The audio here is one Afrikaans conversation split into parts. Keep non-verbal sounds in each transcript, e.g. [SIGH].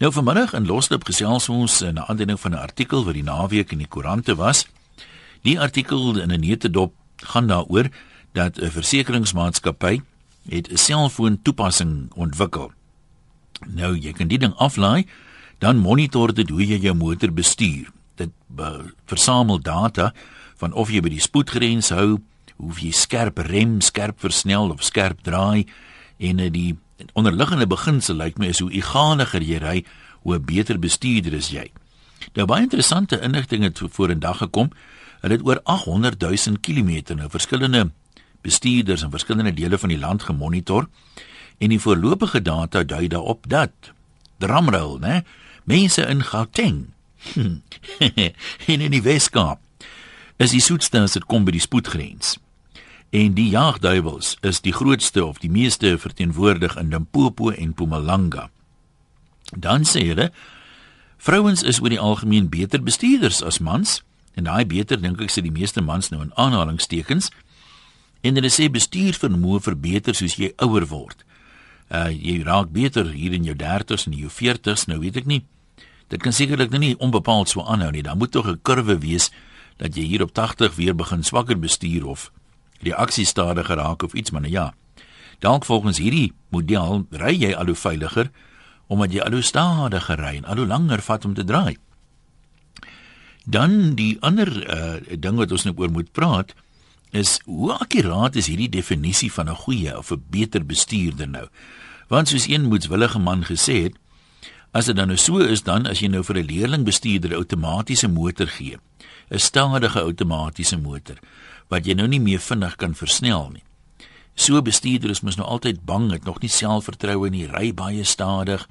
Nou vanmiddag in Loslip gesels ons in 'n aandeling van 'n artikel wat die naweek in die koerante was. Die artikel in 'n neutedop gaan daaroor dat 'n versekeringsmaatskappy het 'n selfoon toepassing ontwikkel. Nou jy kan die ding aflaai, dan monitor dit hoe jy jou motor bestuur. Dit versamel data van of jy by die spoedgrens hou, hoe jy skerp rem, skerp versnel of skerp draai en die onderliggende beginsel lyk my is hoe egaliger jy ry, hoe beter bestuurder is jy. Nou baie interessante inligting het voor in dag gekom. Hulle het oor 800 000 km nou verskillende bestuurders in verskillende dele van die land gemonitor en die voorlopige data dui daarop dat drumroll, né? Mense in Gauteng [LAUGHS] en in die Weskaap is die soetste as dit kom by die spoedgrens. En die jagduiwels is die grootste of die meeste verteenwoordig in Limpopo en Mpumalanga. Dan sê hulle vrouens is oor die algemeen beter bestuurders as mans en daai beter dink ek sê die meeste mans nou in aanhalingstekens en hulle sê bestuurvermoë verbeter soos jy ouer word. Uh jy raak beter hier in jou 30s en jou 40s, nou weet ek nie. Dit kan sekerlik nou nie onbepaald so aanhou nie. Daar moet tog 'n kurwe wees dat jy hier op 80 weer begin swakker bestuur of reaksie stadiger raak of iets maar nou ja. Dalk volgens hierdie model ry jy al hoe veiliger omdat jy al hoe stadiger ry en al hoe langer vat om te draai. Dan die ander uh, ding wat ons nou oor moet praat is hoe akkuraat is hierdie definisie van 'n goeie of 'n beter bestuurder nou? Want soos een moedswillige man gesê het, as dit dan nou so is dan as jy nou vir 'n leerling bestuurder 'n outomatiese motor gee, 'n stadige outomatiese motor wat jy nou nie meer vinnig kan versnel nie. So bestuurders moet nou altyd bang het, nog nie selfvertroue nie, ry baie stadig,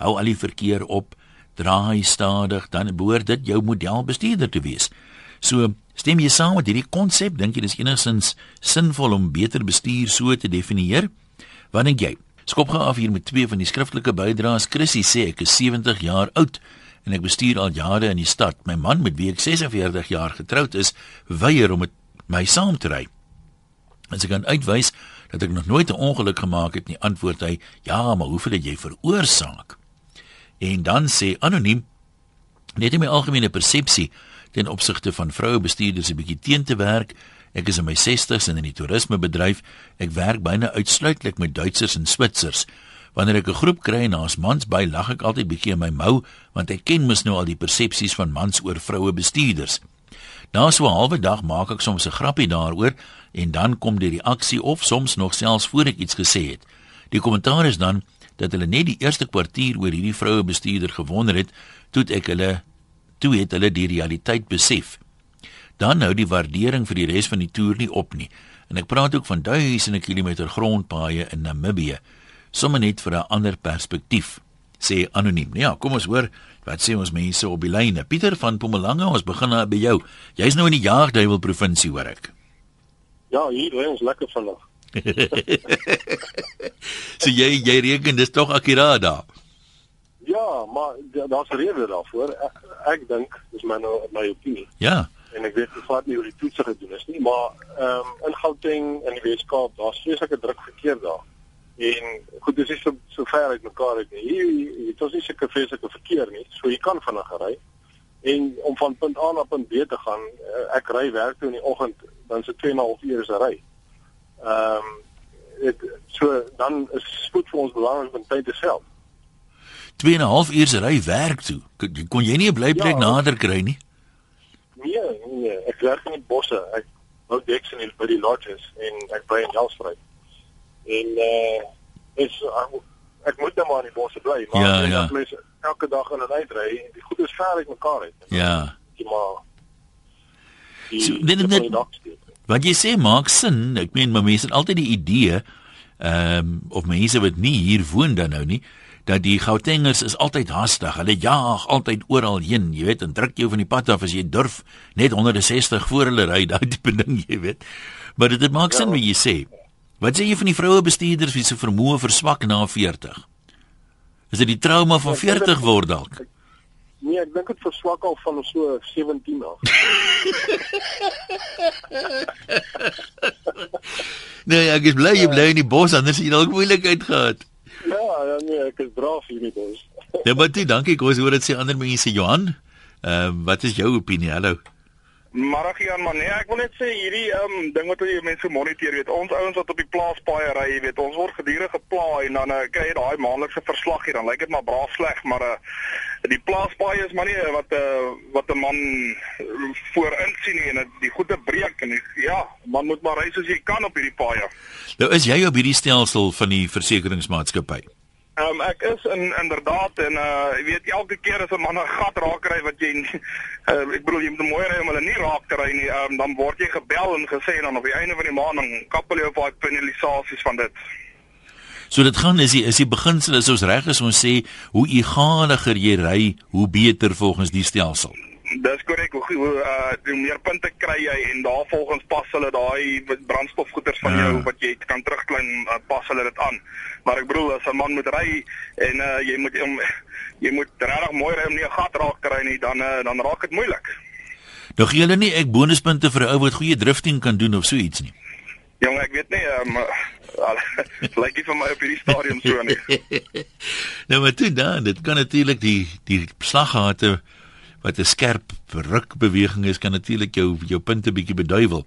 hou al die verkeer op, draai stadig, dan behoort dit jou model bestuurder te wees. So, stem jy saam met hierdie konsep? Dink jy dis enigstens sinvol om beter bestuur so te definieer? Wat dink jy? Skop gou af hier met twee van die skriftelike bydraes. Chrissy sê ek is 70 jaar oud en ek bestuur al jare in die stad. My man met wie ek 46 jaar getroud is, weier om met my saam te ry. As ek kan uitwys dat ek nog nooit 'n ongeluk gemaak het nie, antwoord hy: "Ja, maar hoeveel het jy veroorsaak?" En dan sê anoniem: "Net in my algemene persepsie ten opsigte van vroue bestuurders 'n bietjie teen te werk. Ek is in my 60's en in die toerismebedryf. Ek werk byna uitsluitlik met Duitsers en Switsers. Wanneer ek 'n groep kry en daar's mans by, lag ek altyd bietjie in my mou want ek ken mos nou al die persepsies van mans oor vroue bestuurders." Na so 'n halwe dag maak ek soms 'n grappie daaroor en dan kom die reaksie of soms nog selfs voor ek iets gesê het. Die kommentaar is dan dat hulle net die eerste kwartier oor hierdie vroue bestuurder gewonder het, toe ek hulle toe het hulle die realiteit besef. Dan hou die waardering vir die res van die toer nie op nie. En ek praat ook van duisende kilometer grondpaaie in Namibië, sommer net vir 'n ander perspektief, sê anoniem. Ja, kom ons hoor wat sê ons mense op die lyne. Pieter van Pomelange, ons begin nou by jou. Jy's nou in die Jaagduiwel provinsie, hoor ek. Ja, hier ry ons lekker vandag. [LAUGHS] so jy jy reken dis tog akkuraat daar. Ja, maar daar's rede daarvoor. Ek, ek dink dis my nou my opinie. Ja. En ek weet wat nie oor die toetse gedoen is nie, maar ehm um, in Gauteng in die Weskaap, daar's vreeslike druk verkeer daar. En goed, dis is so so ver uit mekaar uit nie. Hier dit is nie seker vreeslike verkeer nie. So jy kan vinniger ry. En om van punt A na punt B te gaan, eh, ek ry werk toe in die oggend, dan se 2 en 'n half ure se ry. Ehm um, dit so dan is spoed vir ons belangrik om tyd te self. 2 en 'n half ure se ry werk toe. Kon, jy nie 'n blyplek ja, nader kry nie? Nee, nee, ek werk in die bosse. Ek hou deks in die by die lodges en ek bly in Jelsvry. En eh uh, is ek, ek moet net maar in die bosse bly, maar ja, ja. mense elke dag in en uit ry en die goed is ver uit mekaar uit. Ja. Jy maar die, so, dit, dit, dit, Wat jy sê maak sin. Ek meen my mense het altyd die idee ehm um, of mense wat nie hier woon dan nou nie dat die Gautengers is altyd haastig. Hulle jaag altyd oral heen, jy weet, en druk jou van die pad af as jy durf net 160 voor hulle ry, [LAUGHS] daai tipe ding, jy weet. Maar dit maak sin ja. wat jy sê. Wat sê jy van die vroue bestuurders wie se vermoë verswak na 40? Is dit die trauma van 40 ja, word dalk? Nee, ek dink dit verswak al van so 17 af. [LAUGHS] nee, ek is bly jy bly in die bos anders jy dalk moeilikheid gehad. Ja, ja nee, ek is braaf hier in die bos. Maar dit dankie, ek hoor dit sê ander mense Johan. Ehm uh, wat is jou opinie? Hallo. Maragian man, nee, ek wil net sê hierdie ehm um, ding wat jy mense monitor, weet, ons ouens wat op die plaas paai ry, weet, ons word gedurig gepla en dan uh, kry jy daai maandelikse verslag hier, dan lyk dit maar braaf sleg, maar uh, die plaas paai is maar nie wat 'n uh, wat 'n man voorin sien nie en die goeie breek en ja, man moet maar ry soos jy kan op hierdie paaie. Nou is jy op hierdie stelsel van die versekeringsmaatskappy? Ehm um, ek is in inderdaad en uh jy weet elke keer as 'n man 'n gat raak ry wat jy uh, [LAUGHS] ek bedoel jy moet mooi ry om hulle nie raak te ry nie, ehm um, dan word jy gebel en gesê dan op die einde van die maand dan kappel jy op daai penalisasies van dit. So dit gaan is die is die beginsel is ons reg is ons sê hoe egaliger jy ry, hoe beter volgens die stelsel. Dis korrek. Hoe hoe uh hoe meer punte kry jy en daarvolgens pas hulle daai brandstofgoeders van jou ja. wat jy kan terugklim uh, pas hulle dit aan. Maar ek bedoel as 'n man moet ry en uh jy moet om jy moet regtig mooi ry om nie 'n gat raak kry nie, dan uh, dan raak dit moeilik. Nou gee hulle nie ek bonuspunte vir 'n ou wat goeie drifting kan doen of so iets nie. Jong, ek weet nie, [LAUGHS] um, [LAUGHS] lyk nie vir my op hierdie stadium so nie. [LAUGHS] nou maar toe dan, dit kan natuurlik die die slaggate wat 'n skerp rukbeweging is kan natuurlik jou jou punte bietjie beduiwel.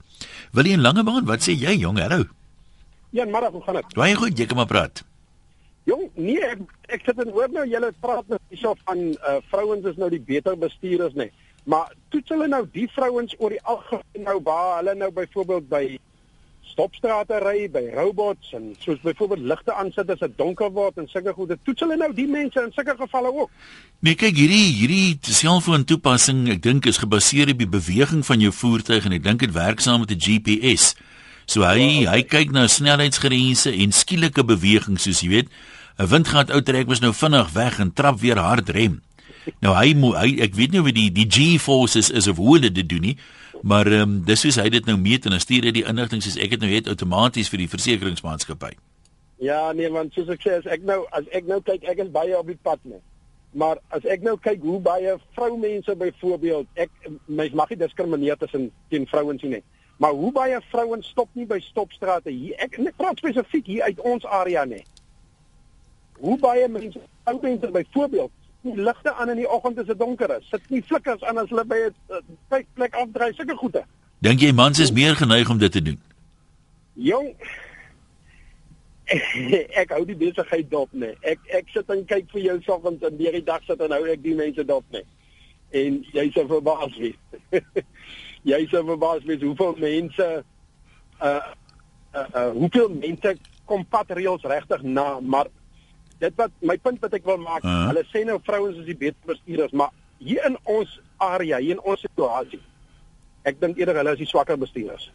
Wil jy 'n lange baan? Wat sê jy, jong? Hallo. Ja, maar hoe gaan dit? Baie goed, jy kan maar praat. Jong, nee, ek, ek sit en hoor nou julle praat net hierso van uh vrouens is nou die beter bestuurders nê. Maar toets hulle nou die vrouens oor die algemeen nou waar hulle nou byvoorbeeld by stopstrate ry by robots en soos byvoorbeeld ligte aansit as dit donker word en sulke goede. Toets hulle nou die mense in sulke gevalle ook? Nee, kyk hierdie hierdie selfoon toepassing, ek dink is gebaseer op die beweging van jou voertuig en ek dink dit werk saam met 'n GPS. So hy okay. hy kyk na snelheidsgrense en skielike beweging soos jy weet. 'n Windgat ou trek mos nou vinnig weg en trap weer hard rem. Nou hy, hy ek weet nie of die die G-forces is of hoe hulle dit doen nie. Maar ehm um, dis soos hy dit nou meet en dan stuur hy die inligting soos ek dit nou het outomaties vir die versekeringsmaatskappy. Ja, nee man, soos ek sê, as ek nou as ek nou kyk, ek is baie op die pad net. Maar as ek nou kyk hoe baie vroumense byvoorbeeld, ek mens mag nie diskrimineer tussen teen vrouens nie. Maar hoe baie vrouens stop nie by stopstrate hier. Ek ek praat spesifiek hier uit ons area net. Hoe baie mense, vroumense byvoorbeeld nie ligte aan in die oggend as dit donker is. Sit nie flikkers aan as hulle by 'n uh, plek afdry sulke goede. Dink jy mans is meer geneig om dit te doen? Jong [LAUGHS] ek hou die besigheid dop nê. Ek ek sit en kyk vir jou soggens en deur die dag sit en hou ek die mense dop nê. En jy sê verbaas wees. [LAUGHS] jy sê verbaas wees hoeveel mense uh uh, uh hoeveel mense kom patreels regtig na, maar dit wat my punt wat ek wil maak, uh -huh. hulle sê nou vrouens is die beter bestuurders, maar hier in ons area, hier in ons situasie, ek dink eerder hulle is die swakker bestuurders.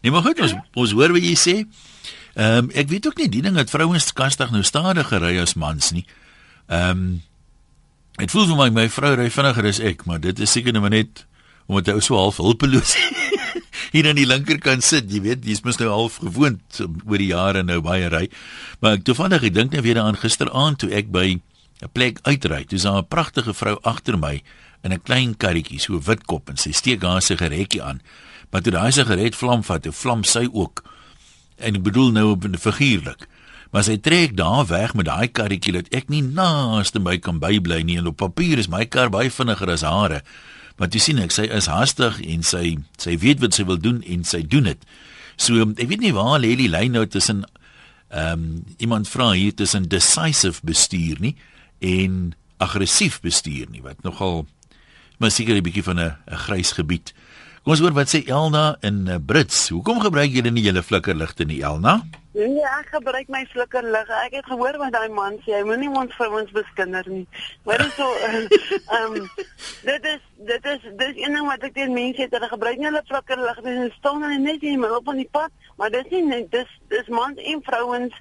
Nee, maar goed, ons ons hoor wat jy sê. Ehm um, ek weet ook nie die ding dat vrouens kastig nou stadiger ry as mans nie. Ehm um, dit voel vir my my vrou ry vinniger as ek, maar dit is seker net omdat hy so half hulpeloos [LAUGHS] hier aan die linkerkant sit, jy weet, jy's mos nou half gewoond oor die jare nou baie ry. Maar ek toevallig ek dink net weer aan gisteraand toe ek by 'n plek uitry. Dis 'n pragtige vrou agter my in 'n klein karretjie, so wit kop en sy steek haar sigaretjie aan. Maar toe daai sigaret vlam vat, toe vlam sy ook. En ek bedoel nou op 'n figuurlik. Maar sy trek daar weg met daai karretjie dat ek nie naaste my kan bybly nie en op papier is my kar baie vinniger as hare. Maar jy sien ek sy is hastig en sy sy weet wat sy wil doen en sy doen dit. So ek weet nie waar lê die lyn nou tussen ehm um, iemand vra hier tussen decisive bestuur nie en aggressief bestuur nie wat nogal maar seker 'n bietjie van 'n grys gebied. Kom ons hoor wat sê Elna in uh, Brits. Hoekom gebruik julle nie julle flikkerligte nie, Elna? Nee, ek gebruik my flikkerlig. Ek het gehoor wat daai man sê, hy moenie ons vir ons beskinder nie. Maar dit is so ehm um, dit is dit is dis een ding wat ek teen mense het, hulle gebruik nie hulle flikkerlig nie. Hulle staan net net in die middel van die pad, maar dis nie net dis dis mans en vrouens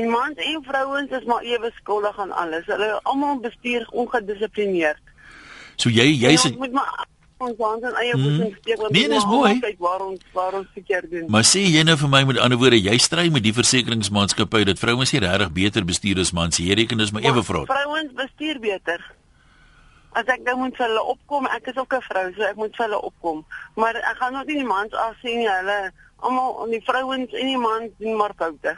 en mans en vrouens is maar ewe skuldig aan alles. Hulle almal bestuur ongedissiplineerd. So jy jy sê ons waans en eie voet in steek want nee, dis mooi kyk waar ons waar ons verkeerd doen. Maar sê jy nou vir my met ander woorde, jy stry met die versekeringsmaatskappy dat vrouens nie regtig beter bestuur as mans. Jy reken dis maar ewe vrot. Vrouens bestuur beter. As ek nou moet vir hulle opkom, ek is ook 'n vrou, so ek moet vir hulle opkom. Maar ek gaan nog nie die mans af sien nie. Hulle almal, die vrouens en die mans doen maar foute.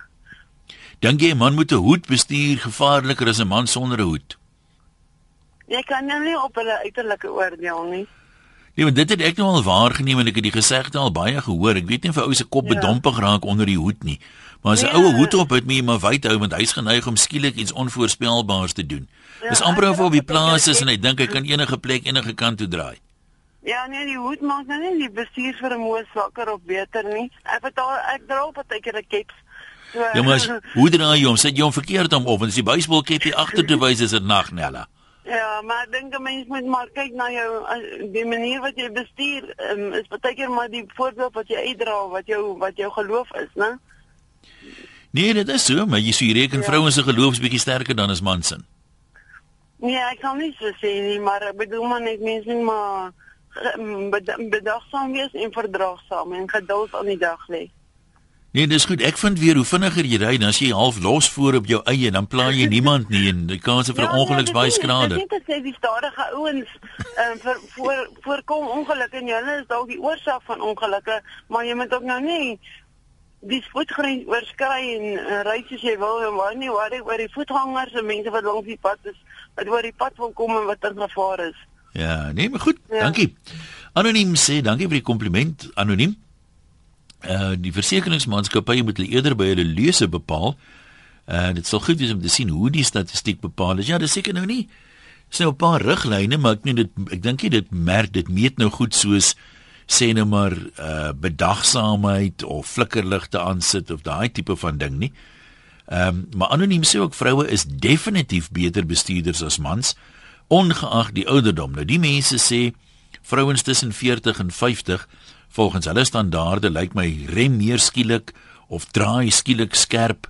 Dink jy 'n man moet 'n hoed bestuur gevaarliker as 'n man sonder 'n hoed? Jy kan nou nie op hulle uiterlike oordeel nie. Nee, maar dit het ek nou al waargeneem en ek het die gesegde al baie gehoor. Ek weet nie of 'n ou se kop Ja. bedompig raak onder die hoed nie. Maar as 'n Ja. oue hoed op het, moet jy maar wyd hou want hy's geneig om skielik iets onvoorspelbaars te doen. Ja, Dis amper of hy op die plaas is en hy ek- dink hy kan enige plek enige kant toe draai. Ja, nee, die hoed maak nou nie die bestuur vir 'n mooi swakker of beter nie. Ek betaal ek dra op partykeer 'n caps. So, Ja, maar as, [LAUGHS] hoe draai jy hom? Sit jy hom verkeerd om op? Want as die baseballkepie agter te wys is dit nag, Nella. Ja, maar ek dink 'n mens moet maar kyk na jou die manier wat jy bestuur. Um, is partykeer maar die voorbeeld wat jy uitdra wat jou wat jou geloof is, né? Nee, dit is so, maar jy sê jy reken Ja. vrouens se geloof is bietjie sterker dan as mans se. Nee, ek kan nie so sê nie, maar ek bedoel maar net mense moet maar bed- bedagsaam wees en verdraagsaam en geduld aan die dag lê. Nee, dis goed. Ek vind weer hoe vinniger jy ry, dan as jy half los voor op jou eie, dan pla jy niemand nie en die kans vir 'n ongeluk is baie skrader. Dit is nie te sê die stadige ouens ehm vir voor voorkom ongelukke en hulle is dalk die oorsaak van ongelukke, maar jy moet ook nou nie die spoedgrens oorskry en uh, ry soos jy wil en waar nie waar jy oor die voetgangers en mense wat langs die pad is, wat oor die pad wil kom en wat in gevaar is. Ja, nee, maar goed. Ja. Dankie. Anoniem sê dankie vir die kompliment. Anoniem. Uh die versekeringsmaatskappye moet hulle eerder by hulle leuse bepaal. Uh dit sal goed wees om te sien hoe die statistiek bepaal is. Ja, dis seker nou nie is nou 'n paar riglyne, maar ek meen dit ek dink nie dit merk dit meet nou goed soos sê nou maar uh bedagsaamheid of flikkerligte aansit of daai tipe van ding nie. Ehm um, maar anoniem sê ook vroue is definitief beter bestuurders as mans ongeag die ouderdom. Nou die mense sê vrouens tussen 40 en 50 volgens hulle standaarde lyk my rem meer skielik of draai skielik skerp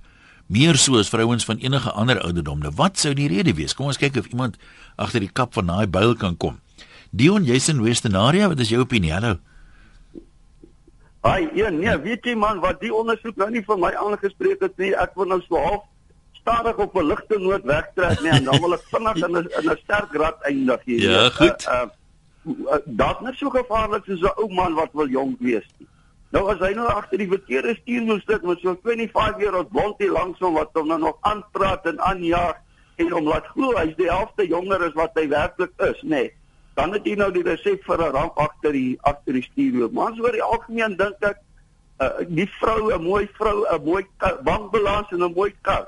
meer so as vrouens van enige ander ouderdom. Nou wat sou die rede wees? Kom ons kyk of iemand agter die kap van daai byl kan kom. Dion, jy's in Western Area, wat is jou opinie? Hallo. Ai, ja, nee, weet jy man, wat die ondersoek nou nie vir my aangespreek het nie, ek wil nou so half stadig op 'n ligte noot wegtrek nie en dan wil ek vinnig in 'n in 'n sterk rad eindig hier. Ja, goed. Uh, uh, Dit net so gevaarlik soos 'n ou man wat wil jonk wees. Nou as hy nou agter die verkeerde stuurwiel sit met so 25 jaar oud blondie langs hom wat hom nou nog aanpraat en aanjaag en hom laat glo hy's die helfte jonger as wat hy werklik is, nê. Nee, dan het jy nou die resep vir 'n ramp agter die agter die stuurwiel. Maar ons oor die algemeen dink ek uh, die vrou, 'n mooi vrou, 'n mooi bankbalans en 'n mooi kar.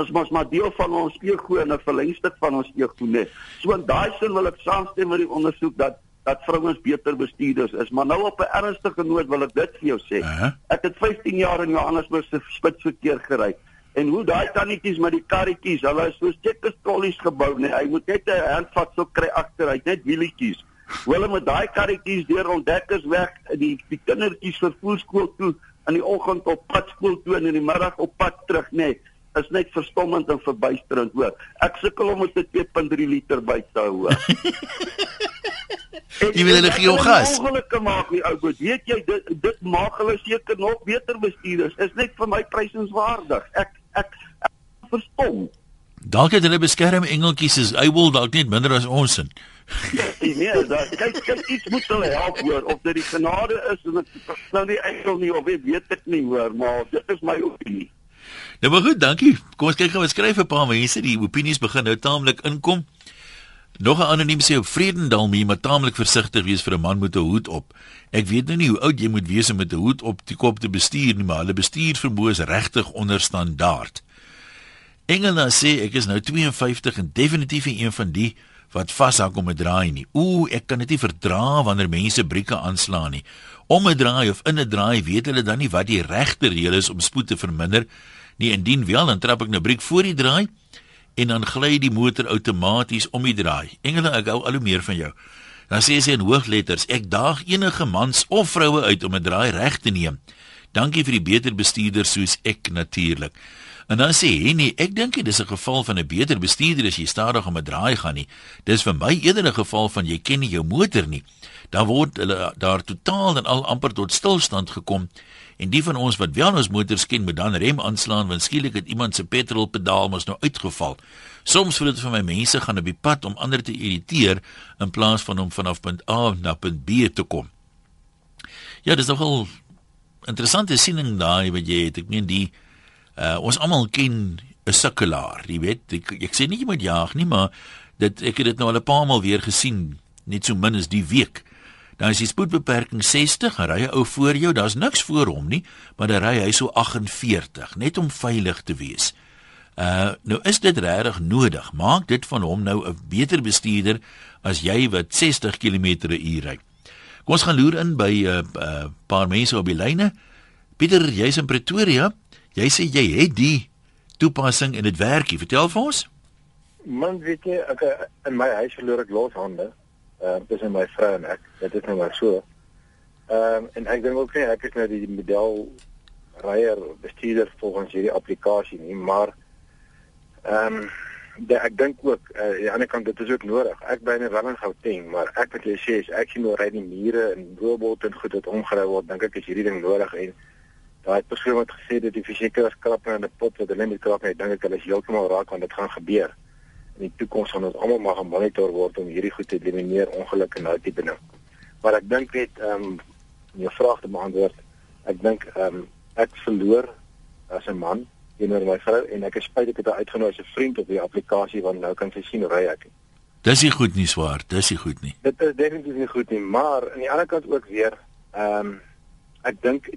As mos maar deel van ons ego en 'n verlengstuk van ons ego net. So in daai sin wil ek saamstem met die ondersoek dat dat vrouens beter bestuurders is, maar nou op 'n ernstige noot wil ek dit vir jou sê. Ek het 15 jaar in Johannesburg se spitsverkeer gery. En hoe daai tannetjies met die karretjies, hulle is soos checkers trollies gebou, nee. Hy moet net 'n handvat so kry agteruit, net wielietjies. Hoe hulle met daai karretjies deur ontdekkers weg die die kindertjies vervoer skool toe in die oggend op pad skool toe en in die middag op pad terug, nee. Is net verstommend en verbuisterend, hoor. Ek sukkel om met 'n 2.3 liter by te hou. [LAUGHS] Jy wil hulle gee jou gas. Ongelukkige maak nie ou goed. Weet jy dit dit maak hulle seker nog beter bestuurders. Is net vir my prysenswaardig. Ek ek, ek verstom. Dalk het hulle beskerm engeltjies is able dalk net minder as ons in. [LAUGHS] Nee, dat kyk kyk iets moet hulle help hoor of dit die genade is en dit nou nie engel nie of weet ek nie hoor, maar dit is my opinie. Nou maar goed, dankie. Kom ons kyk gou wat skryf 'n paar mense. Die opinies begin nou taamlik inkom. Nog 'n anoniem sê op Vredendal jy maar taamlik versigtig wees vir 'n man met 'n hoed op. Ek weet nou nie hoe oud jy moet wees om met 'n hoed op die kop te bestuur nie, maar hulle bestuurvermoë is regtig onder standaard. Engela sê ek is nou 52 en definitief nie een van die wat vashak om 'n draai nie. Ooh, ek kan dit nie verdra wanneer mense brieke aanslaan nie. Om 'n draai of in 'n draai weet hulle dan nie wat die regte reël is om spoed te verminder nie. Indien wel, dan trap ek nou briek voor die draai en dan gly die motor outomaties om die draai. Engela, ek hou al hoe meer van jou. Dan sê sy in hoogletters: Ek daag enige mans of vroue uit om 'n draai reg te neem. Dankie vir die beter bestuurder soos ek natuurlik. En dan sê hy nee, ek dink dit is 'n geval van 'n beter bestuurder as jy stadig om 'n draai gaan nie. Dis vir my eerder 'n geval van jy ken nie jou motor nie. Dan word hulle daar totaal en al amper tot stilstand gekom. En die van ons wat wel ons motors ken, moet dan rem aanslaan want skielik het iemand se petrolpedaal mos nou uitgeval. Soms voel dit vir my mense gaan op die pad om ander te irriteer in plaas van om vanaf punt A na punt B te kom. Ja, dis nogal interessante siening daai wat jy het. Ek meen die uh, ons almal ken 'n sukkelaar, jy weet. Ek, ek sê nie jy moet jaag nie, maar Dit ek het dit nou al 'n paar maal weer gesien, net so min as die week. Dan is die spoedbeperking 60, ry 'n ou voor jou, daar's niks voor hom nie, maar dan ry hy so 48, net om veilig te wees. Uh nou is dit regtig nodig. Maak dit van hom nou 'n beter bestuurder as jy wat 60 km/h ry. Kom ons gaan loer in by 'n uh, uh, paar mense op die lyne. Pieter, jy's in Pretoria. Jy sê jy het die toepassing en dit werk. Vertel vir ons. Man, weet jy, ek in my huis verloor ek loshande. Ehm uh, tussen my vrou en ek. Dit is nou maar so. Ehm um, en ek dink ook nie ek is nou die model ryer bestuurder volgens hierdie applikasie nie, maar Ehm um, ek dink ook uh, aan die ander kant dit is ook nodig. Ek bly in Welling Gauteng, maar ek wat jy sê is ek sien hoe ry die mure en robot en goed wat omgery word, dink ek is hierdie ding nodig en daai persoon wat gesê dat die versekeraars krap in 'n pot wat hulle nie krap nie, dink ek hulle is heeltemal raak want dit gaan gebeur. In die toekoms gaan ons almal maar gemonitor word om hierdie goed te elimineer ongelukke en daai tipe ding. Maar ek dink net ehm um, jou vraag te beantwoord, ek dink ehm um, ek verloor as 'n man teenoor my vrou en ek is spyt ek het haar uitgenooi as 'n vriend op die applikasie want nou kan sy sien hoe ry ek. Dis nie goed nie swaar, dis nie goed nie. Dit is definitief nie goed nie, maar aan die ander kant ook weer ehm um, ek dink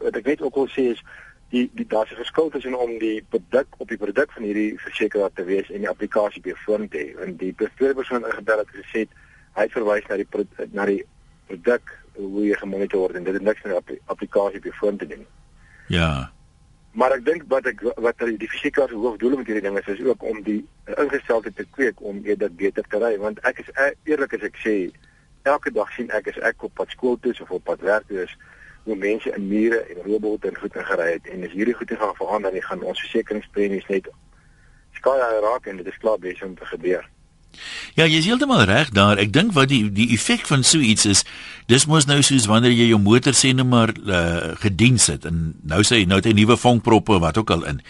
wat ek net ook wil sê is die die daar's 'n verskil tussen om die produk op die produk van hierdie versekeraar te wees en die applikasie by foon te hê. En die tweede persoon ingebel het gesê hy verwys na die na die produk hoe jy gemonitor word en dit het niks met die applikasie by foon te doen. Ja. Maar ek dink wat ek wat die fisieke hoofdoel met hierdie ding is is ook om die ingesteldheid te kweek om eerder beter te ry want ek is e, eerlik as ek sê elke dag sien ek as ek op pad skool toe of op pad werk toe is hoe mense in mure en robotte en goed gery het en as hierdie goede gaan verander dan gaan ons versekeringspremies net skaai raak en dit is klaar besig om te gebeur. Ja, jy is heeltemal reg daar. Ek dink wat die die effek van so iets is, dis mos nou soos wanneer jy jou motor sê net maar uh, gediens het en nou sê jy nou het hy nuwe vonkproppe wat ook al in.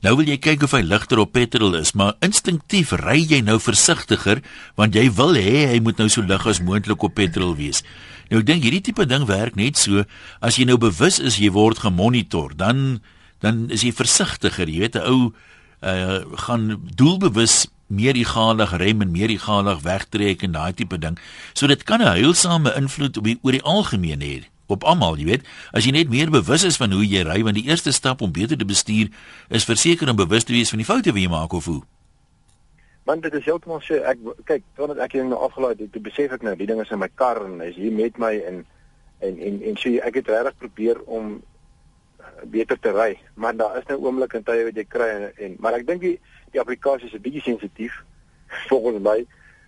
Nou wil jy kyk of hy ligter op petrol is, maar instinktief ry jy nou versigtiger want jy wil hê hy moet nou so lig as moontlik op petrol wees. Nou ek dink hierdie tipe ding werk net so as jy nou bewus is jy word gemonitor, dan dan is jy versigtiger. Jy weet 'n ou uh, gaan doelbewus meer egalig rem en meer egalig wegtrek en daai tipe ding. So dit kan 'n heilsame invloed op die oor die algemeen hê op almal, jy weet. As jy net meer bewus is van hoe jy ry, want die eerste stap om beter te bestuur is verseker om bewus te wees van die foute wat jy maak of hoe. Want dit is heeltemal so ek kyk, totdat ek hier nou afgelaai het, toe besef ek nou die ding is in my kar en is hier met my en en en en so ek het regtig probeer om beter te ry, maar daar is nou oomblik en tye wat jy kry en, en maar ek dink die die applikasie is 'n bietjie sensitief [LAUGHS] volgens my.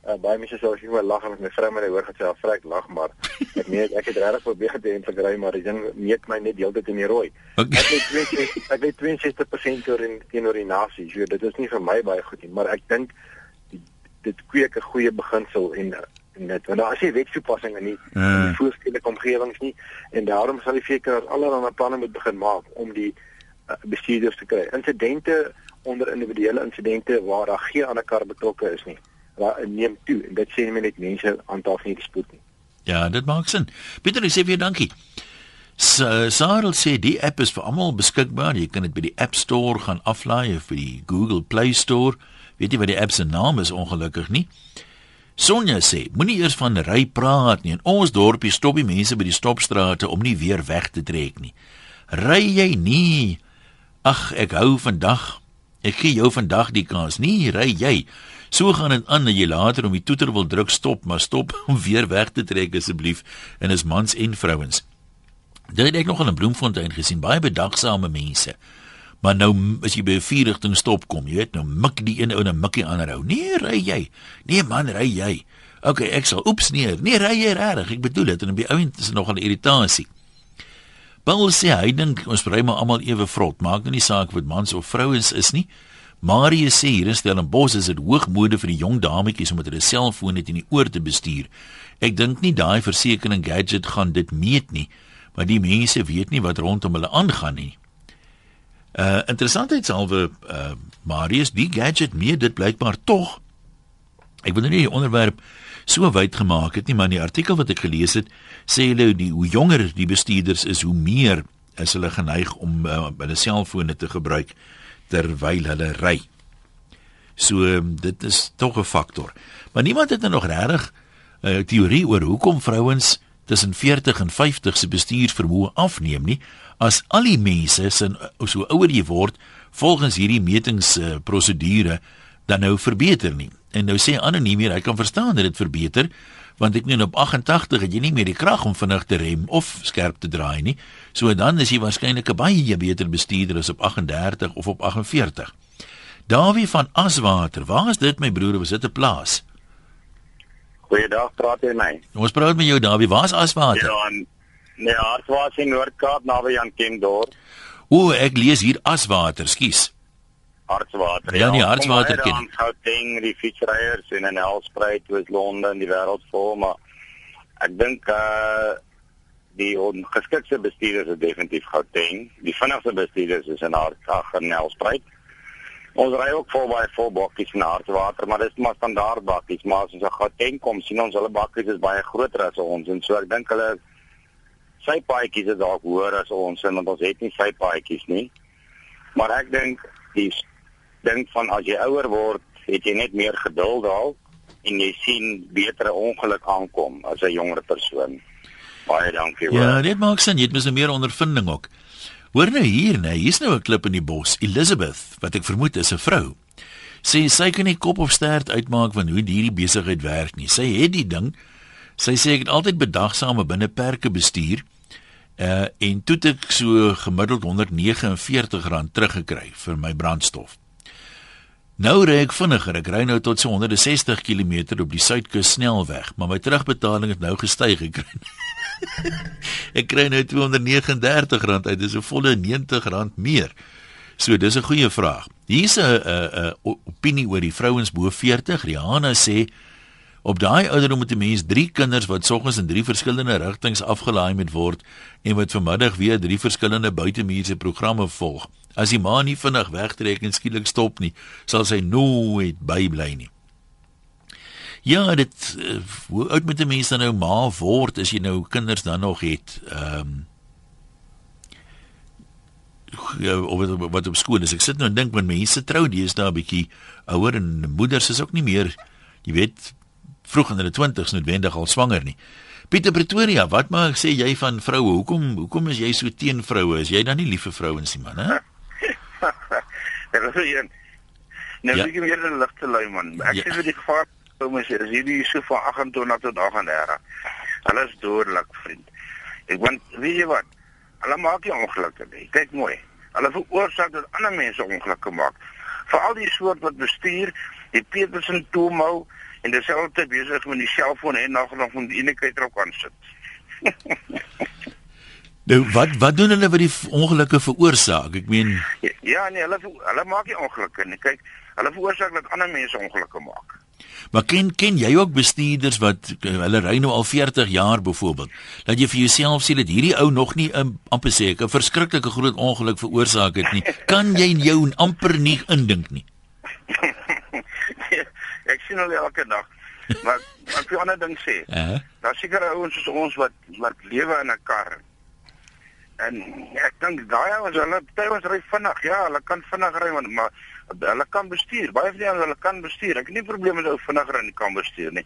Uh, baie mense as jy maar lag met my vrou hy hoor gesê afrek lag maar ek nee ek het regtig probeer te integreer maar die ding meet my net heeltyd in die rooi. Okay. Ek het 62 ek het 62% oor in teenoor die nasie. So dit is nie vir my baie goed nie, maar ek dink dit kweek 'n goeie beginsel en en dit want daar is nie wetstoepassing in nie uh. in die voorstelike omgewings nie en daarom sal die seker allerlei planne moet begin maak om die uh, bestuurders te kry. Insidente onder individuele insidente waar daar geen ander kar betrokke is nie. Neem toe en dit sê net mense aantal nie die spoed nie. Ja, dit maak sin. Pieter, sê vir dankie. Sarel sê die app is vir almal beskikbaar. Jy kan dit by die App Store gaan aflaai of by die Google Play Store. Weet jy wat die app se naam is ongelukkig nie? Sonja sê, moenie eers van ry praat nie. In ons dorpie stop die mense by die stopstrate om nie weer weg te trek nie. Ry jy nie? Ag, ek hou vandag. Ek gee jou vandag die kans. Nie ry jy. So gaan dit aan dat jy later om die toeter wil druk stop, maar stop [LAUGHS] om weer weg te trek asseblief. En is mans en vrouens. Dit het ek nog in Bloemfontein gesien, baie bedagsame mense. Maar nou as jy by 'n vierrigting stop kom, jy weet, nou mik die een ou en 'n mikkie ander ou. Nee, ry jy. Nee man, ry jy. OK, ek sal oeps nee. Nee, ry jy reg. Ek bedoel dit en op die ouend is nog 'n irritasie. Paul sê hy dink ons ry maar almal ewe vrot. Maak nie saak wat mans of vrouens is nie. Marie sê hier in Stellenbosch is dit hoogmode vir die jong dametjies om met hulle selfoon net in die oor te bestuur. Ek dink nie daai versekering gadget gaan dit meet nie, maar die mense weet nie wat rondom hulle aangaan nie. Uh interessantheidshalwe uh Marius die gadget meer dit blykbaar tog. Ek wil nou nie die onderwerp so wyd gemaak het nie, maar in die artikel wat ek gelees het, sê hulle die hoe jonger die bestuurders is, hoe meer is hulle geneig om uh, hulle selfone te gebruik terwyl hulle ry. So um, dit is tog 'n faktor. Maar niemand het nou nog regtig 'n uh, teorie oor hoekom vrouens tussen 40 en 50 se bestuursvermoë afneem nie as al die mense sin so ouer jy word volgens hierdie metings uh, dan nou verbeter nie. En nou sê anoniem hier, hy kan verstaan dat dit verbeter want ek meen op 88 het jy nie meer die krag om vinnig te rem of skerp te draai nie. So dan is jy waarskynlik 'n baie beter bestuurder as op 38 of op 48. Dawie van Aswater, waar is dit my broer, was dit 'n plaas? Goeiedag, praat jy my? Ons praat met jou Dawie, waar is Aswater? Ja, nee, Aswater in Noord-Kaap naby aan Kimdorp. O, ek lees hier Aswater, skus. Hartswater. Ja, nie Hartswater ken. Ons hou ding die fietsryers in 'n Helspruit is Londen die wêreld vol, maar ek dink uh die ongeskikte bestuurders is definitief Gauteng. Die vinnigste bestuurders is in Hartsag en Helspruit. Ons ry ook vol baie vol bakkies in Hartswater, maar dis maar standaard bakkies, maar as ons aan Gauteng kom, sien ons hulle bakkies is baie groter as ons en so ek dink hulle sy paadjies is dalk hoër as ons en ons het nie sy paadjies nie. Maar ek dink die dink van as jy ouer word, het jy net meer geduld daal en jy sien betere ongeluk aankom as 'n jonger persoon. Baie dankie hoor. Ja, dit maak sin, jy het mos meer ondervinding ook. Hoor nou hier, nee, hier's nou 'n klip in die bos. Elizabeth, wat ek vermoed is 'n vrou. Sê sy kan nie kop of stert uitmaak van hoe hierdie besigheid werk nie. Sy het die ding. Sy sê ek het altyd bedagsame binne perke bestuur. Uh en toe ek so gemiddeld 149 rand teruggekry vir my brandstof. Nou ry ek vinniger. Ek ry nou tot so 160 km op die suidkus snelweg, maar my terugbetaling het nou gestyg gekry. ek kry nou [LAUGHS] R239 uit, dis 'n volle R90 meer. So dis 'n goeie vraag. Hier's 'n 'n opinie oor die vrouens bo 40. Rihanna sê op daai ouderdom moet 'n mens 3 kinders wat soggens in 3 verskillende rigtings afgelaai moet word en wat vanmiddag weer 3 verskillende buitemuurse programme volg. As die ma nie vinnig wegtrek en skielik stop nie, sal sy nooit bybly nie. Ja, dit uh, hoe oud moet 'n mens dan nou ma word as jy nou kinders dan nog het? Ehm um, ja, of wat op skool is. Ek sit nou en dink wanneer mense trou, die is daar 'n bietjie ouer en moeders is ook nie meer, jy weet, vroeg in hulle 20's noodwendig al swanger nie. Pieter Pretoria, wat maak sê jy van vroue? Hoekom hoekom is jy so teen vroue? Is jy dan nie lief vir vrouens nie, man, hè? [LAUGHS] Dit is een. Nou ja. ek weer in ligte lui man. Ek ja. sê vir die gevaar kom as is hierdie so van 28 tot 38. Hulle is dodelik vriend. Ek want weet jy wat? Hulle maak nie ongelukke nie. Kyk mooi. Hulle veroorsaak dat ander mense ongelukkig maak. Veral die soort wat bestuur, die Petersen toemou en dieselfde besig met die selfoon en nog nog van die ene kant op kan sit. [LAUGHS] Nou wat wat doen hulle wat die ongelukke veroorsaak? Ek meen ja, ja nee, hulle hulle maak nie ongelukke nie. Kyk, hulle veroorsaak dat ander mense ongelukke maak. Maar ken ken jy ook bestuurders wat hulle ry nou al 40 jaar byvoorbeeld. Dat jy vir jouself sê dat hierdie ou nog nie 'n amper sê 'n verskriklike groot ongeluk veroorsaak het nie. [LAUGHS] Kan jy jou amper nie indink nie? Ek sien hulle elke dag. Maar wat jy ander ding sê. Uh -huh. Daar seker ouens soos ons wat wat lewe in 'n kar En ek dink daai ouens hulle tydens ry vinnig. Ja, hulle kan vinnig ry maar hulle kan bestuur. Baie van die ouens hulle kan bestuur. Ek het nie probleme met ou vinniger en kan bestuur nie.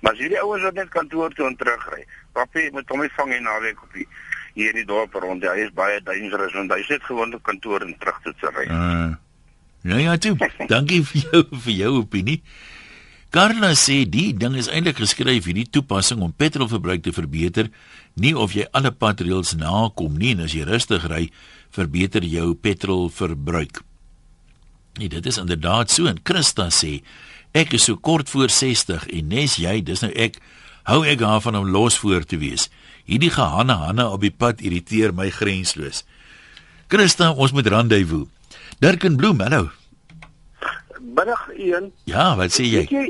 Maar as hierdie ouens wat net kantoor toe en terug ry. Papie met hom vang in naweek op die hier in die dorp rond. Hy is baie dangerous want hy sit gewoon op kantoor en terug toe te ry. Uh, ja ja, toe. Dankie [LAUGHS] vir jou vir jou opinie. Carla sê die ding is eintlik geskryf hierdie toepassing om petrolverbruik te verbeter, nie of jy alle patreels nakom nie en as jy rustig ry, verbeter jou petrolverbruik. Nee, dit is inderdaad so en Christa sê ek is so kort voor 60 en nes jy, dis nou ek, hou ek daarvan om los voor te wees. Hierdie gehanne hanne op die pad irriteer my grensloos. Christa, ons moet randevoe. Dirk en Bloem, hallo. Middag een. Ja, wat sê jy? jy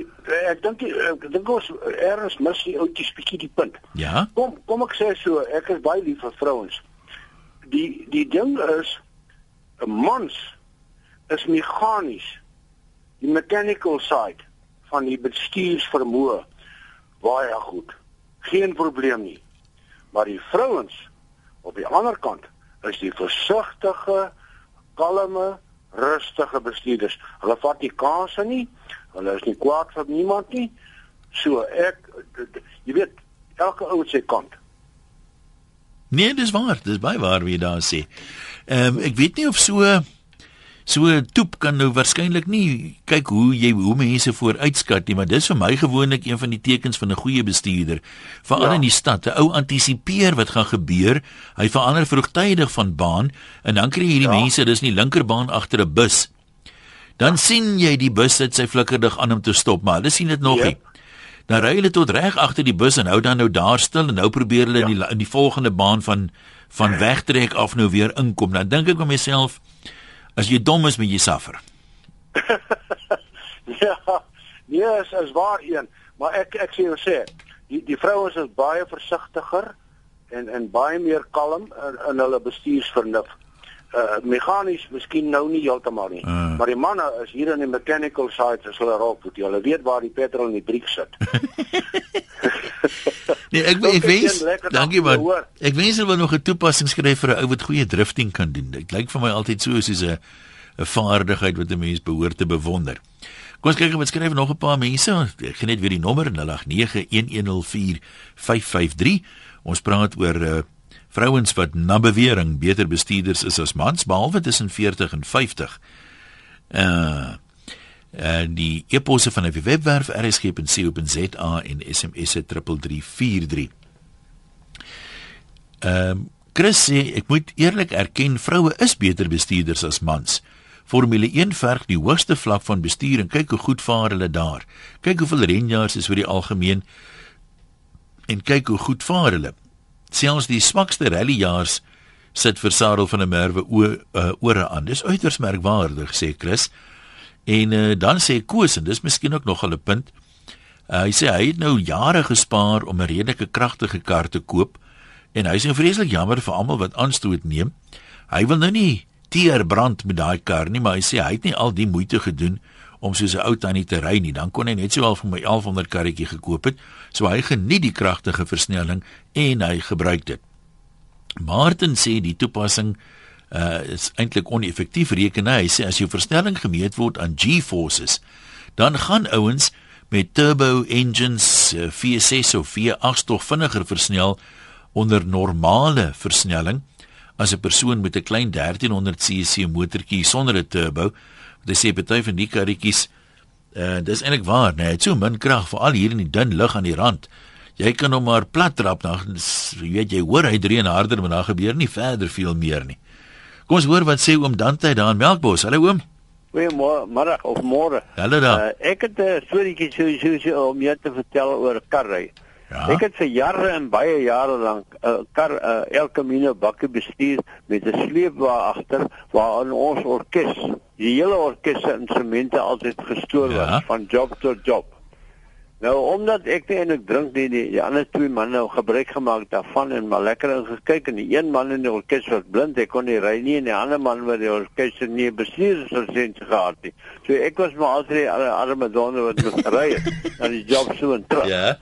ek dink ek dink ons erns mis die oudjies bietjie die punt. Ja. Kom kom ek sê so, ek is baie lief vir vrouens. Die die ding is 'n mans is meganies. Die mechanical side van die bestuursvermoë baie goed. Geen probleem nie. Maar die vrouens op die ander kant is die versigtige, kalme, rustige bestuurders. Hulle vat nie kansse nie. Hulle is nie kwaad vir niemand nie. So ek jy weet elke ou sy kant. Nee, dis waar. Dis baie waar wie daar sê. Ehm um, ek weet nie of so So toep kan nou waarskynlik nie kyk hoe jy hoe mense vooruitskat nie, maar dis vir my gewoonlik een van die tekens van 'n goeie bestuurder. Veral ja. in die stad, 'n ou antisipeer wat gaan gebeur. Hy verander vroegtydig van baan en dan kry jy hierdie ja. mense, dis nie linkerbaan agter 'n bus. Dan ja. sien jy die bus sit sy flikkerdig aan om te stop, maar hulle sien dit nog ja. nie. Dan ry hulle tot reg agter die bus en hou dan nou daar stil en nou probeer hulle ja. in die in die volgende baan van van [CLEARS THROAT] wegtrek af nou weer inkom. Dan dink ek by myself, As jy dom is, moet jy suffer. [LAUGHS] ja, nee, is, is waar een, maar ek ek sê jou sê, die die vrouens is baie versigtiger en en baie meer kalm in, in hulle bestuursvernuf uh meganies miskien nou nie heeltemal nie. Uh. Maar die manne is hier in die mechanical side as hulle raak, want hulle weet waar die petrol in die briek sit. [LAUGHS] nee, ek ek wens dankie man. Ek wens hulle wil nog 'n toepassing skryf vir 'n ou wat goeie drifting kan doen. Dit lyk vir my altyd so soos 'n 'n vaardigheid wat 'n mens behoort te bewonder. Kom ons kyk wat skryf nog 'n paar mense. Ek gee net weer die nommer 0891104553. Ons praat oor uh vrouens wat na bewering beter bestuurders is as mans behalwe tussen 40 en 50. Uh en die eposse van die webwerf rsg.co.za en SMS 3343. Ehm um, Chris sê ek moet eerlik erken vroue is beter bestuurders as mans. Formule 1 verg die hoogste vlak van bestuur en kyk hoe goed vaar hulle daar. Kyk hoeveel renjaars is oor die algemeen en kyk hoe goed vaar hulle selfs die swakste rallyjaars sit vir Sarel van der Merwe uh, ore aan. Dis uiters merkwaardig sê Chris. En uh, dan sê Koos en dis miskien ook nog 'n punt. Uh, hy sê hy het nou jare gespaar om 'n redelike kragtige kar te koop en hy sê vreeslik jammer vir almal wat aanstoot neem. Hy wil nou nie teer brand met daai kar nie, maar hy sê hy het nie al die moeite gedoen om soos 'n ou tannie te ry nie. Dan kon hy net sowel vir my 1100 karretjie gekoop het. So hy geniet die kragtige versnelling en hy gebruik dit. Martin sê die toepassing uh is eintlik oneffektief reken hy sê as jou versnelling gemeet word aan G-forces dan gaan ouens met turbo engines uh, V6 of V8 tog vinniger versnel onder normale versnelling as 'n persoon met 'n klein 1300 cc motortjie sonder 'n turbo Hulle sê party van die karretjies uh dis eintlik waar, nee, het so min krag veral hier in die dun lug aan die rand. Jy kan hom maar plat trap dan jy weet jy hoor hy dreun harder maar daar gebeur nie verder veel meer nie. Kom ons hoor wat sê oom Dante daar in Melkbos. Hallo oom. Goeiemôre of môre. Hallo daar. Uh, ek het 'n storieetjie so so so om jou te vertel oor karry. Ja. Ek het vir jare en baie jare lank 'n uh, kar uh, El Camino bakkie bestuur met 'n sleepwa agter waar ons orkes die hele orkes se instrumente altyd gestoor was ja. van job tot job. Nou omdat ek nie eintlik drink nie, die, die ander twee manne nou gebruik gemaak daarvan en maar lekker ingekyk en die een man in die orkes was blind, hy kon nie ry nie en die ander man wat die orkes nie bestuur so sien gehad nie. So ek was maar altyd die arme donne wat moet ry [LAUGHS] na die job so en terug. Ja.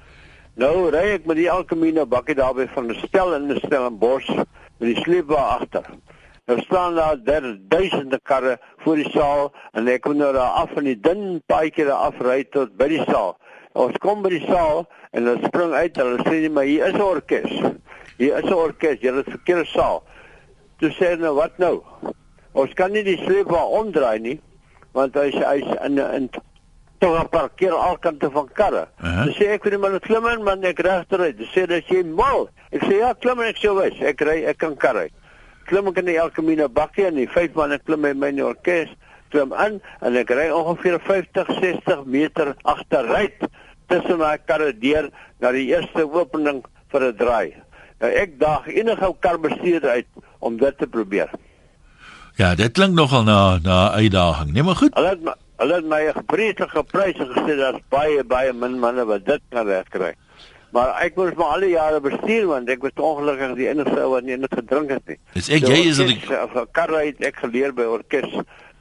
Nou ry ek met die Alkemina bakkie daarby van 'n stel in 'n stel in Bos met die sleepwa agter. Er staan daar duisende karre voor die saal en ek kom nou daar af van die dun paadjie daar afry tot by die saal. Ons kom by die saal en hulle spring uit en hulle sê net maar hier is 'n orkes. Hier is 'n orkes, julle verkeerde saal. Toe sê hulle nou wat nou? Ons kan nie die sleep waar omdraai nie want hy hy's in in tog 'n parkeer al kante van karre. Uh -huh. Dis sê ek wil maar klim in man ek regteruit. Dis sê dat jy mal. Ek sê ja, klim en ek sê wys. Ek ry ek kan karry klim ek in die Elkamina bakkie en die vyf manne klim met my in orkes klim aan en ek ry ongeveer 50 60 meter agteruit tussen daai karre deur na die eerste opening vir 'n draai. Nou ek daag enige karbestuurder uit om dit te probeer. Ja, dit klink nogal na na uitdaging. Nee, maar goed. Hulle het my, hulle het my 'n vreeslike prys gesê dat baie baie min manne wat dit kan regkry. Maar ek moes maar al die jare bestuur want ek was ongelukkig die enigste ou wat nie net gedrink het nie. Dis ek jy is die karre het ek geleer by orkes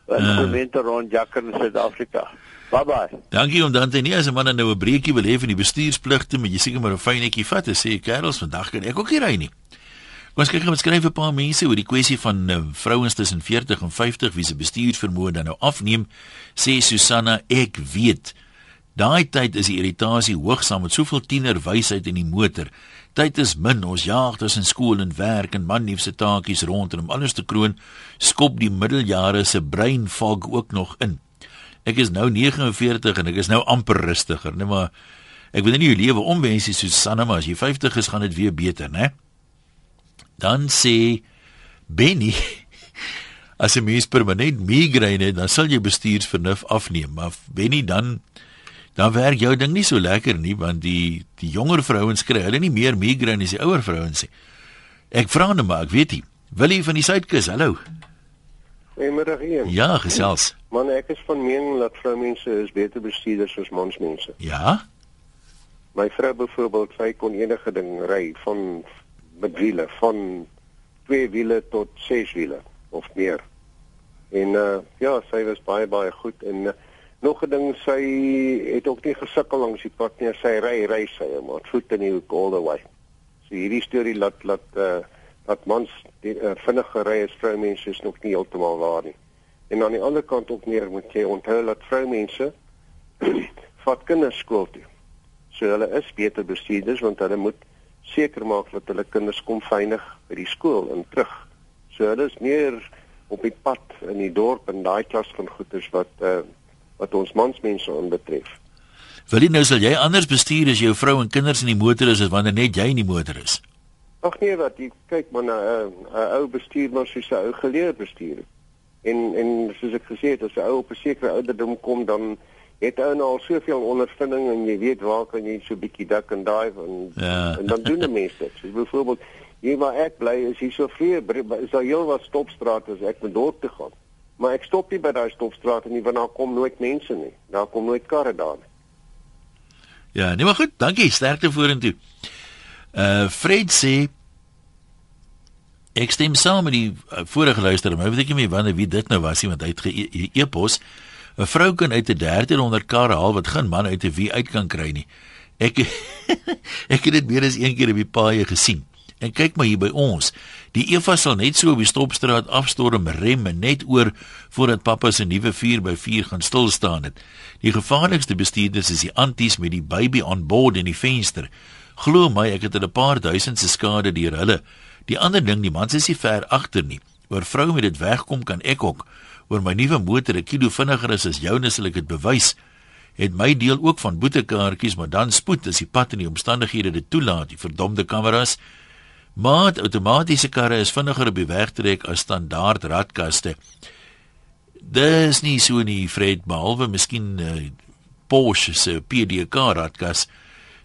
instrumente uh. rond Jakker in Suid-Afrika. Bye bye. Dankie om dan te nie as 'n man nou 'n breekie wil hê van die bestuurspligte, maar jy seker maar 'n fynetjie vat en sê kerels vandag kan ek ook nie ry nie. Ons kyk gou skryf 'n paar mense oor die kwessie van uh, vrouens tussen 40 en 50 wie se bestuursvermoë dan nou afneem. Sê Susanna, ek weet. Daai tyd is die irritasie hoog saam met soveel tienerwysheid in die motor. Tyd is min. Ons jaag tussen skool en werk en manliefse taakies rond en om alles te kroon, skop die middeljare se brein fog ook nog in. Ek is nou 49 en ek is nou amper rustiger, net maar ek weet nie hoe lewe omwens is Susanna, maar as jy 50 is, gaan dit weer beter, né? Dan sê Benny [LAUGHS] as jy mens permanent migraine het, dan sal jy bestuursvernuf afneem, maar Benny dan dan werk jou ding nie so lekker nie want die die jonger vrouens kry hulle nie meer migraine as die ouer vrouens nie. Ek vra net maar, ek weet nie. Willie van die Suidkus, hallo. Goeiemiddag hier. Ja, gesels. Man, ek is van mening dat vroumense is beter bestuurders as mansmense. Ja. My vrou byvoorbeeld, sy kon enige ding ry van met wiele van twee wiele tot ses wiele of meer. En uh ja, sy was baie baie goed en uh, nog 'n ding sy het ook nie gesukkel langs die pad nie. Sy ry ry sy maar voet in die hoek all the way. So hierdie storie laat laat uh dat mans die uh, vinnige ry as vroumense is nog nie heeltemal waar nie. En aan die ander kant ook meer moet jy onthou dat vroumense [CLEARS THROAT] vat kinders skool toe. So hulle is beter bestuurders want hulle moet seker maak dat hulle kinders kom veilig by die skool en terug. So hulle is meer op die pad in die dorp en daai klas van goeders wat uh, wat ons mansmense aanbetref. Wil jy nou sal jy anders bestuur as jou vrou en kinders in die motor is as wanneer net jy in die motor is? Ag nee, wat jy kyk maar na 'n uh, ou bestuur maar soos 'n ou geleer bestuur. En en soos ek gesê het, as 'n ou op 'n sekere ouderdom kom dan het ou nou al soveel ondervinding en jy weet waar kan jy so bietjie dak en dive en ja. en dan doen die mense dit. So byvoorbeeld hier waar ek bly is hier so veel is daar heel wat stopstrate as ek moet dorp toe gaan. Maar ek stop nie by daai stopstrate nie want daar kom nooit mense nie. Daar kom nooit karre daar nie. Ja, nee maar goed, dankie. Sterkte vorentoe. Uh Fred sê ek stem saam met die uh, vorige luisteraar, maar weet ek nie wanneer wie dit nou was nie want hy het ge-e-pos. -e 'n vrou kan uit 'n 1300 kar haal wat geen man uit 'n wie uit kan kry nie. Ek [LAUGHS] ek het dit meer as een keer op die paaie gesien. En kyk maar hier by ons. Die Eva sal net so op die stopstraat afstorm rem net oor voordat pappa se nuwe 4x4 gaan stil staan het. Die gevaarlikste bestuurders is die anties met die baby on board in die venster. Glo my, ek het 'n paar duisend se skade deur hulle. Die ander ding, die mans is nie ver agter nie. Oor vrou met dit wegkom kan ek ook oor my nuwe motor 'n kilo vinniger is as joune sal ek dit bewys. Het my deel ook van boetekaartjies, maar dan spoed as die pad en die omstandighede dit toelaat, die verdomde kameras. Maar outomatiese karre is vinniger op die weg trek as standaard radkaste. Dis nie so nie, Fred, behalwe miskien uh, Porsche se PDK radkas,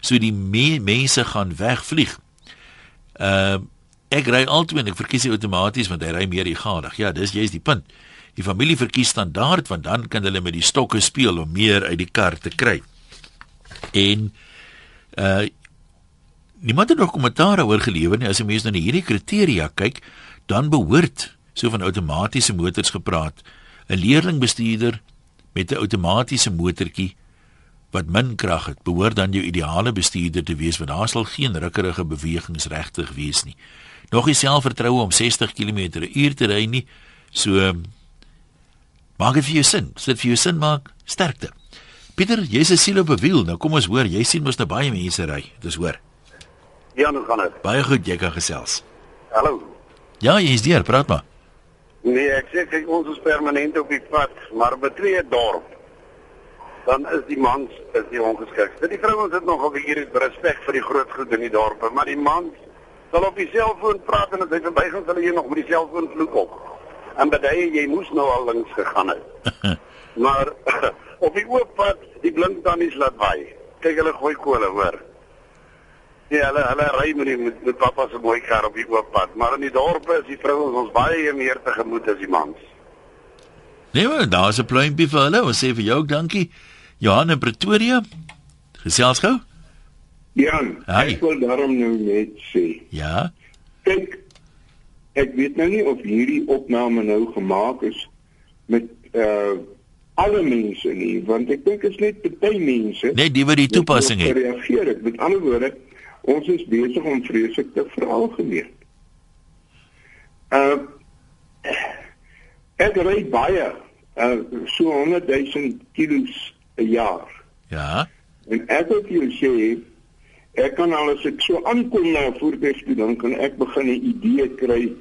so die me mense gaan wegvlieg. Uh ek ry altyd en ek verkies outomaties want hy ry meer egadig. Ja, dis jy's die punt die familie verkies standaard want dan kan hulle met die stokke speel om meer uit die kar te kry. En uh niemand het nog kommentaar oor gelewer nie as 'n mens na hierdie kriteria kyk, dan behoort so van outomatiese motors gepraat. 'n Leerlingbestuurder met 'n outomatiese motortjie wat min krag het, behoort dan jou ideale bestuurder te wees want daar sal geen rukkerige bewegings regtig wees nie. Nog nie selfvertroue om 60 km/h te ry nie. So Maak dit vir jou sin. As dit vir jou sin maak, sterkte. Pieter, jy's 'n siel op 'n wiel. Nou kom ons hoor, jy sien mos nou baie mense ry. Dis hoor. Ja, nou gaan dit. Baie goed, jy kan gesels. Hallo. Ja, jy's hier, praat maar. Nee, ek sê kyk ons is permanent op die pad, maar by twee dorp dan is die mans is die ongeskikte. Die vrouens het nog op hier respek vir die groot goed in die dorpe, maar die mans sal op die selfoon praat en as hy verbygaan sal hy nog met die selfoon vloek op en bedye jy moes nou al links gegaan het. [LAUGHS] maar [CLEARS THROAT] op die oop pad, die blink tannies laat waai. Kyk hulle gooi kole, hoor. Ja, hulle hulle ry met die met, met pappa se mooi kar op die oop pad, maar in die dorpe is die vrouens ons baie meer te gemoed as die mans. Nee, maar daar's 'n pluimpie vir hulle. Ons sê vir jou dankie. Johan in Pretoria. Gesels gou. Jan, Hi. ek wil daarom nou net sê. Ja. Kyk, ek weet nou nie of hierdie opname nou gemaak is met uh alle mense nie want ek dink is net baie mense net die wat die toepassing het reageer ek met ander woorde ons is besig om vreeslik te veralgemeen Uh ek ry baie uh so 100 000 kilos 'n jaar. Ja. En ek wil jou sê ek kan al as ek so aankom na 'n voertuig toe dan kan ek begin 'n idee kry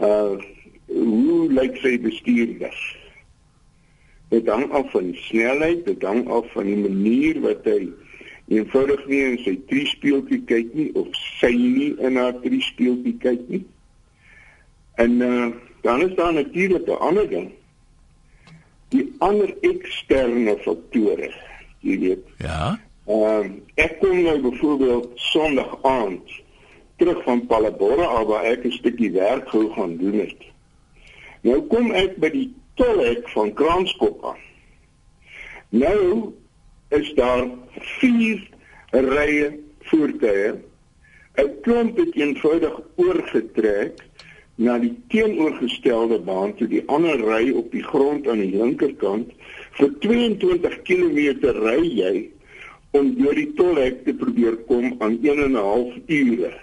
uh hoe lyk sy bestuurder. Dit hang af van die snelheid, dit hang af van die manier wat hy eenvoudig nie in sy triespeeltjie kyk nie of sy nie in haar triespeeltjie kyk nie. En uh, dan is daar natuurlik 'n ander ding. Die ander eksterne faktore, jy weet. Ja. Ehm uh, ek kom nou byvoorbeeld Sondag aand terug van Palabora waar ek 'n stukkie werk gou gaan doen het. Nou kom ek by die tolhek van Kranskop aan. Nou is daar vier rye voertuie. 'n Klomp het eenvoudig oorgetrek na die teenoorgestelde baan toe die ander ry op die grond aan die linkerkant vir 22 km ry jy om deur die tolhek te probeer kom aan 1 en 'n half ure.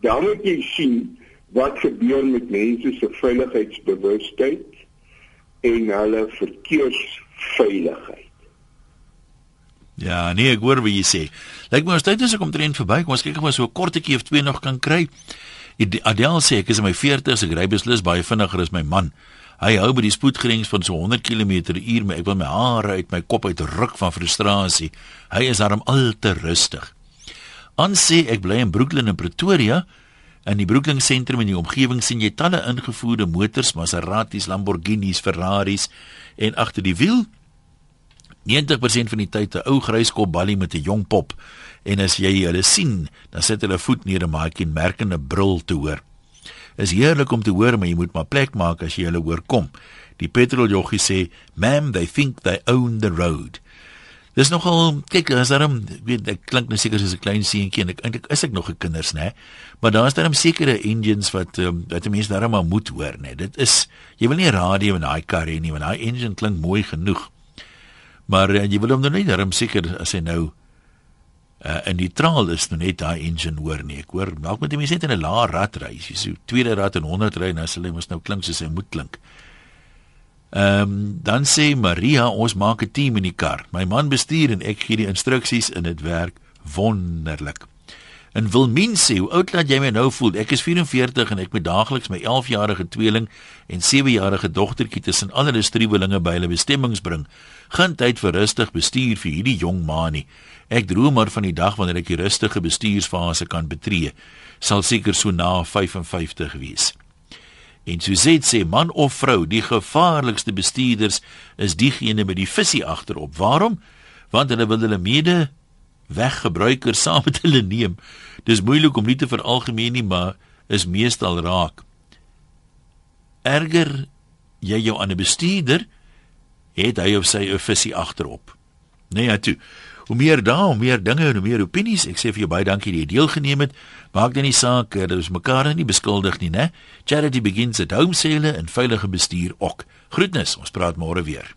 Dan moet jy sien wat gebeur met mense se veiligheidsbewustheid en hulle verkeersveiligheid. Ja, nee, ek hoor wat jy sê. Lyk my ons tyd is ek omtrent verby. Kom ons kyk of ons so 'n kortetjie of twee nog kan kry. Adel sê ek is in my 40's, ek ry beslis baie vinniger as my man. Hy hou by die spoedgrens van so 100 km/h, maar ek wil my hare uit my kop uitruk van frustrasie. Hy is daarom al te rustig. Aan sê ek bly in Brooklyn in Pretoria. In die Brooklyn sentrum en die omgewing sien jy talle ingevoerde motors, Maseratis, Lamborghinis, Ferraris en agter die wiel 90% van die tyd 'n ou gryskop ballie met 'n jong pop en as jy hulle sien, dan sit hulle voet neer en maak 'n merkende brul te hoor. Is heerlik om te hoor, maar jy moet maar plek maak as jy hulle hoor kom. Die petroljoggie sê, "Ma'am, they think they own the road." Dis nogal, kyk, as daarom, weet ek klink nou seker soos 'n klein seentjie en ek eintlik is ek nog 'n kinders, né? Maar daar is daarom sekere engines wat um, wat mense daarom maar moet hoor, né? Dit is jy wil nie radio in daai kar hê nie, want daai engine klink mooi genoeg. Maar uh, jy wil hom nou net darm seker as hy nou uh, in neutraal is, nou net daai engine hoor nie. Ek hoor dalk moet jy net in 'n lae rad ry. As jy so tweede rad en 100 ry, nou sal hy mos nou klink soos hy moet klink. Ehm um, dan sê Maria, ons maak 'n team in die kar. My man bestuur en ek gee die instruksies en dit werk wonderlik. En Wilmien sê, "Hoe oud laat jy my nou voel? Ek is 44 en ek moet daagliks my 11-jarige tweeling en 7-jarige dogtertjie tussen al hulle struwelinge by hulle bestemmings bring. Geen tyd vir rustig bestuur vir hierdie jong ma nie. Ek droom maar van die dag wanneer ek die rustige bestuursfase kan betree. Sal seker so na 55 wees." En Suzette sê, "Man of vrou, die gevaarlikste bestuurders is diegene met die visie agterop. Waarom? Want hulle wil hulle mede weggebruikers [LAUGHS] saam met hulle neem. Dis moeilik om nie te veralgemeen nie, maar is meestal raak. Erger jy jou aan 'n bestuurder het hy of sy 'n visie agterop. Nee, ja toe. Hoe meer daar, hoe meer dinge en hoe meer opinies. Ek sê vir jou baie dankie dat jy deelgeneem het. Maak dit nie saak dat ons mekaar nie beskuldig nie, né? Charity begins at home sale en veilige bestuur ook. Groetnis. Ons praat môre weer.